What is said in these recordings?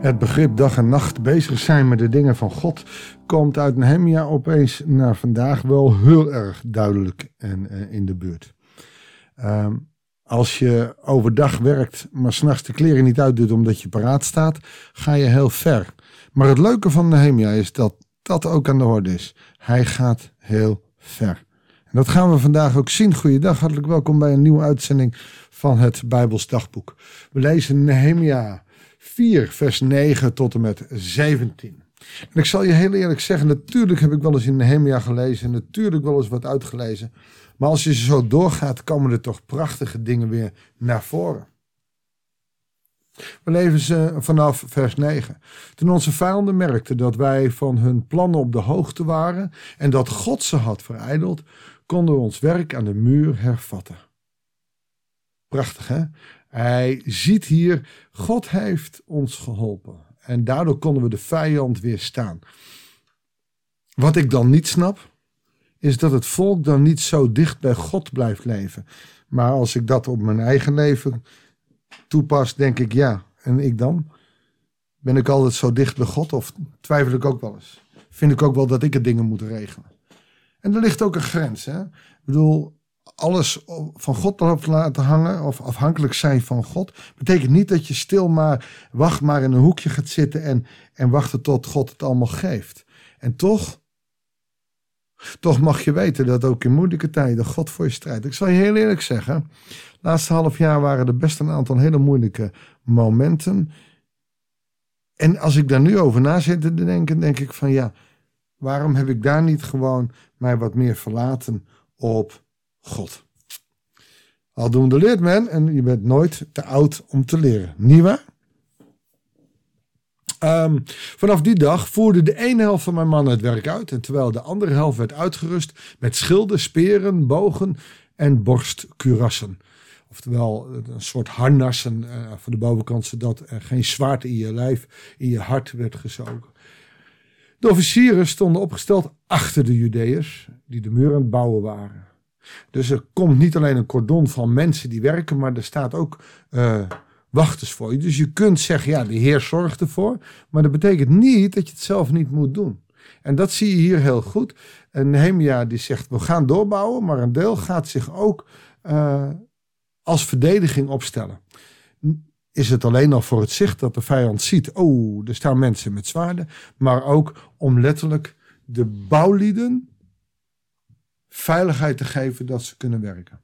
Het begrip dag en nacht bezig zijn met de dingen van God komt uit Nehemia opeens naar vandaag wel heel erg duidelijk en uh, in de buurt. Um, als je overdag werkt, maar s'nachts de kleren niet uitdoet omdat je paraat staat, ga je heel ver. Maar het leuke van Nehemia is dat dat ook aan de orde is. Hij gaat heel ver. En dat gaan we vandaag ook zien. Goeiedag, hartelijk welkom bij een nieuwe uitzending van het Bijbels Dagboek. We lezen Nehemia 4, vers 9 tot en met 17. En ik zal je heel eerlijk zeggen, natuurlijk heb ik wel eens in Nehemia gelezen, natuurlijk wel eens wat uitgelezen. Maar als je zo doorgaat, komen er toch prachtige dingen weer naar voren. We leven ze vanaf vers 9. Toen onze vijanden merkten dat wij van hun plannen op de hoogte waren en dat God ze had verijdeld, konden we ons werk aan de muur hervatten. Prachtig hè? Hij ziet hier, God heeft ons geholpen. En daardoor konden we de vijand weerstaan. Wat ik dan niet snap, is dat het volk dan niet zo dicht bij God blijft leven. Maar als ik dat op mijn eigen leven toepas, denk ik ja. En ik dan? Ben ik altijd zo dicht bij God of twijfel ik ook wel eens? Vind ik ook wel dat ik het dingen moet regelen? En er ligt ook een grens. Hè? Ik bedoel, alles van God laten hangen of afhankelijk zijn van God, betekent niet dat je stil maar wacht maar in een hoekje gaat zitten en, en wachten tot God het allemaal geeft. En toch, toch mag je weten dat ook in moeilijke tijden God voor je strijdt. Ik zal je heel eerlijk zeggen, laatste half jaar waren er best een aantal hele moeilijke momenten. En als ik daar nu over na zit te denken, denk ik van ja, waarom heb ik daar niet gewoon mij wat meer verlaten op God. Aldoende leert men en je bent nooit te oud om te leren. Niet? Um, vanaf die dag voerde de ene helft van mijn mannen het werk uit. En terwijl de andere helft werd uitgerust met schilden, speren, bogen en borstkurassen. Oftewel een soort harnassen uh, voor de bovenkant, zodat er geen zwaard in je lijf, in je hart werd gezogen. De officieren stonden opgesteld achter de Judeërs, die de muur aan het bouwen waren. Dus er komt niet alleen een cordon van mensen die werken, maar er staat ook uh, wachters voor je. Dus je kunt zeggen, ja, de Heer zorgt ervoor. Maar dat betekent niet dat je het zelf niet moet doen. En dat zie je hier heel goed. En Nehemia die zegt, we gaan doorbouwen, maar een deel gaat zich ook uh, als verdediging opstellen. Is het alleen al voor het zicht dat de vijand ziet, oh, er staan mensen met zwaarden. Maar ook om letterlijk de bouwlieden veiligheid te geven dat ze kunnen werken.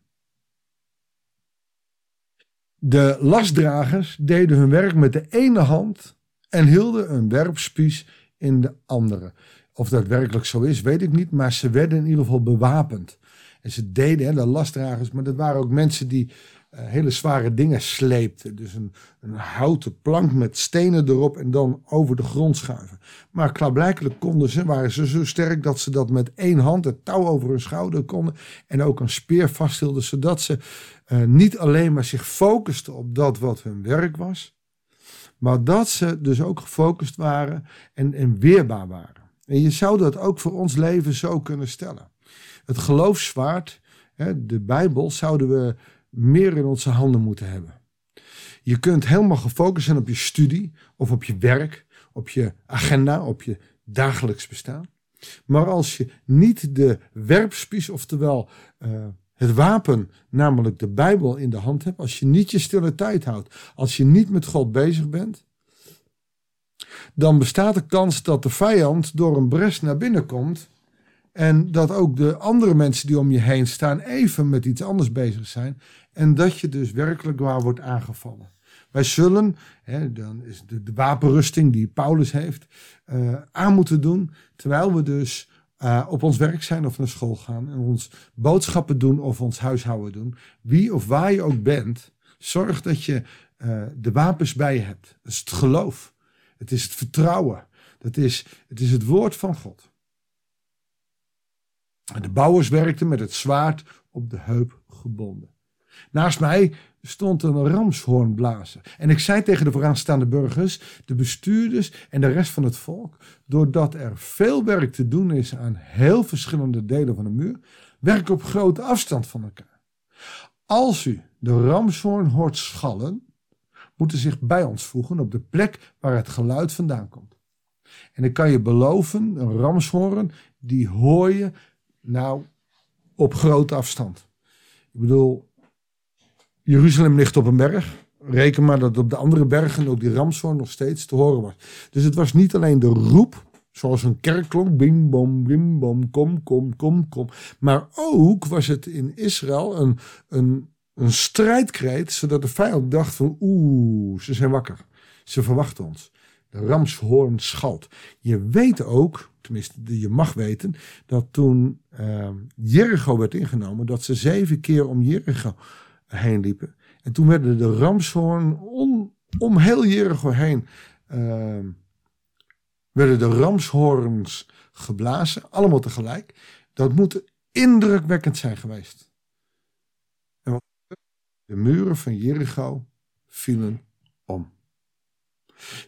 De lastdragers deden hun werk met de ene hand en hielden een werpspies in de andere. Of dat werkelijk zo is, weet ik niet, maar ze werden in ieder geval bewapend. En ze deden, hè, de lastdragers, maar dat waren ook mensen die hele zware dingen sleepte. Dus een, een, houten plank met stenen erop en dan over de grond schuiven. Maar klaarblijkelijk konden ze, waren ze zo sterk dat ze dat met één hand, het touw over hun schouder konden. En ook een speer vasthielden, zodat ze uh, niet alleen maar zich focusten op dat wat hun werk was. Maar dat ze dus ook gefocust waren en, en weerbaar waren. En je zou dat ook voor ons leven zo kunnen stellen. Het geloofswaard, de Bijbel, zouden we meer in onze handen moeten hebben. Je kunt helemaal gefocust zijn op je studie of op je werk, op je agenda, op je dagelijks bestaan. Maar als je niet de werpspies, oftewel uh, het wapen, namelijk de Bijbel in de hand hebt, als je niet je stille tijd houdt, als je niet met God bezig bent, dan bestaat de kans dat de vijand door een bres naar binnen komt en dat ook de andere mensen die om je heen staan even met iets anders bezig zijn. En dat je dus werkelijk waar wordt aangevallen. Wij zullen, hè, dan is de, wapenrusting die Paulus heeft, uh, aan moeten doen. Terwijl we dus uh, op ons werk zijn of naar school gaan. En ons boodschappen doen of ons huishouden doen. Wie of waar je ook bent, zorg dat je uh, de wapens bij je hebt. Dat is het geloof. Het is het vertrouwen. Dat is, het is het woord van God. De bouwers werkten met het zwaard op de heup gebonden. Naast mij stond een ramshoornblazer. En ik zei tegen de vooraanstaande burgers, de bestuurders en de rest van het volk, doordat er veel werk te doen is aan heel verschillende delen van de muur, werk op grote afstand van elkaar. Als u de ramshoorn hoort schallen, moeten zich bij ons voegen op de plek waar het geluid vandaan komt. En ik kan je beloven, een ramshoorn, die hoor je nou op grote afstand. Ik bedoel, Jeruzalem ligt op een berg. Reken maar dat op de andere bergen ook die ramshoorn nog steeds te horen was. Dus het was niet alleen de roep, zoals een kerkklok, bim bom, bim bom, kom, kom, kom, kom. Maar ook was het in Israël een, een, een strijdkreet, zodat de vijand dacht van oeh, ze zijn wakker. Ze verwachten ons. De ramshoorn schalt. Je weet ook, tenminste je mag weten, dat toen uh, Jericho werd ingenomen, dat ze zeven keer om Jericho heen liepen. En toen werden de ramshoorn om, heel Jericho heen, uh, werden de ramshoorns geblazen, allemaal tegelijk. Dat moet indrukwekkend zijn geweest. En wat de muren van Jericho vielen om.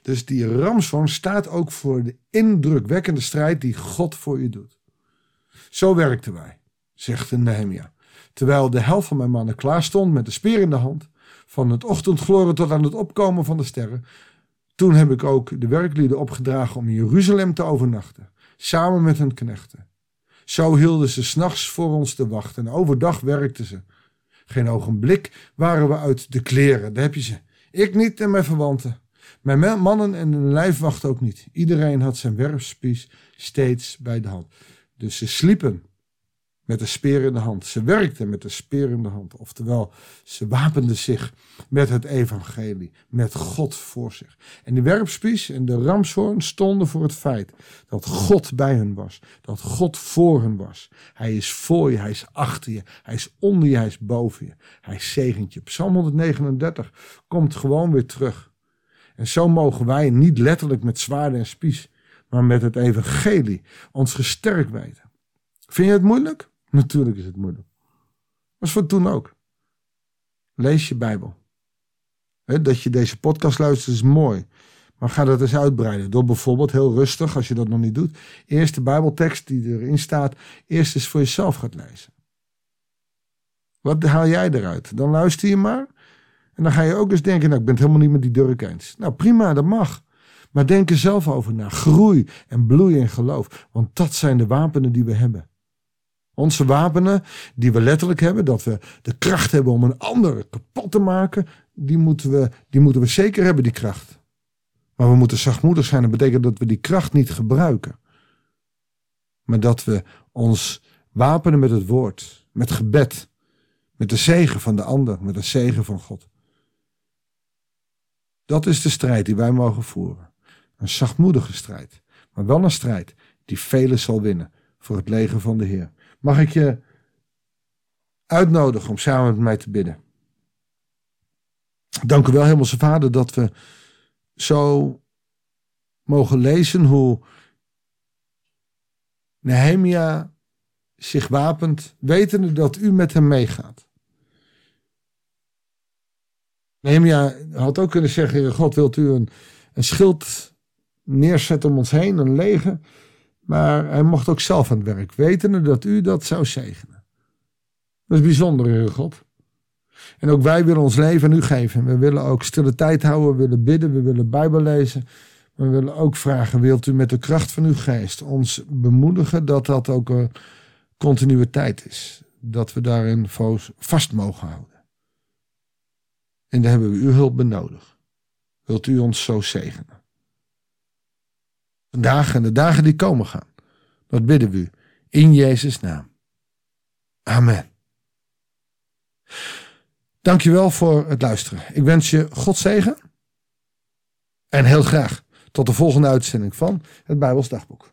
Dus die ramshoorn staat ook voor de indrukwekkende strijd die God voor je doet. Zo werkten wij, zegt de Nehemia. Terwijl de helft van mijn mannen klaar stond met de speer in de hand, van het ochtendgloren tot aan het opkomen van de sterren, toen heb ik ook de werklieden opgedragen om in Jeruzalem te overnachten, samen met hun knechten. Zo hielden ze s'nachts voor ons te wachten en overdag werkten ze. Geen ogenblik waren we uit de kleren, daar heb je ze. Ik niet en mijn verwanten. Mijn mannen en de lijfwacht ook niet. Iedereen had zijn werfspies steeds bij de hand. Dus ze sliepen met de speer in de hand. Ze werkten met de speer in de hand. Oftewel, ze wapenden zich met het evangelie, met God voor zich. En de werpspies en de ramshoorn stonden voor het feit dat God bij hen was. Dat God voor hen was. Hij is voor je, hij is achter je, hij is onder je, hij is boven je. Hij zegent je. Psalm 139 komt gewoon weer terug. En zo mogen wij niet letterlijk met zwaarden en spies, maar met het evangelie ons gesterkt weten. Vind je het moeilijk? Natuurlijk is het moeilijk. Was voor toen ook. Lees je Bijbel. dat je deze podcast luistert is mooi. Maar ga dat eens uitbreiden. Door bijvoorbeeld heel rustig, als je dat nog niet doet, eerst de Bijbeltekst die erin staat, eerst eens voor jezelf gaat lezen. Wat haal jij eruit? Dan luister je maar. En dan ga je ook eens denken, nou, ik ben het helemaal niet met die Durk eens. Nou, prima, dat mag. Maar denk er zelf over na. Groei en bloei in geloof. Want dat zijn de wapenen die we hebben. Onze wapenen, die we letterlijk hebben, dat we de kracht hebben om een ander kapot te maken, die moeten we, die moeten we zeker hebben, die kracht. Maar we moeten zachtmoedig zijn. Dat betekent dat we die kracht niet gebruiken. Maar dat we ons wapenen met het woord, met gebed, met de zegen van de ander, met de zegen van God. Dat is de strijd die wij mogen voeren. Een zachtmoedige strijd, maar wel een strijd die velen zal winnen voor het leger van de Heer. Mag ik je uitnodigen om samen met mij te bidden? Dank u wel, Hemelse Vader, dat we zo mogen lezen hoe Nehemia zich wapent, wetende dat u met hem meegaat. Nehemia had ook kunnen zeggen, God, wilt u een, een schild neerzetten om ons heen, een leger? Maar hij mocht ook zelf aan het werk, wetende dat u dat zou zegenen. Dat is bijzonder, Heer God. En ook wij willen ons leven aan u geven. We willen ook stille tijd houden, we willen bidden, we willen Bijbel lezen. We willen ook vragen, wilt u met de kracht van uw geest ons bemoedigen dat dat ook een continuïteit is. Dat we daarin vast mogen houden. En daar hebben we uw hulp benodigd. Wilt u ons zo zegenen? Vandaag en de dagen die komen gaan. Dat bidden we u. In Jezus' naam. Amen. Dankjewel voor het luisteren. Ik wens je God zegen. En heel graag tot de volgende uitzending van het Bijbels Dagboek.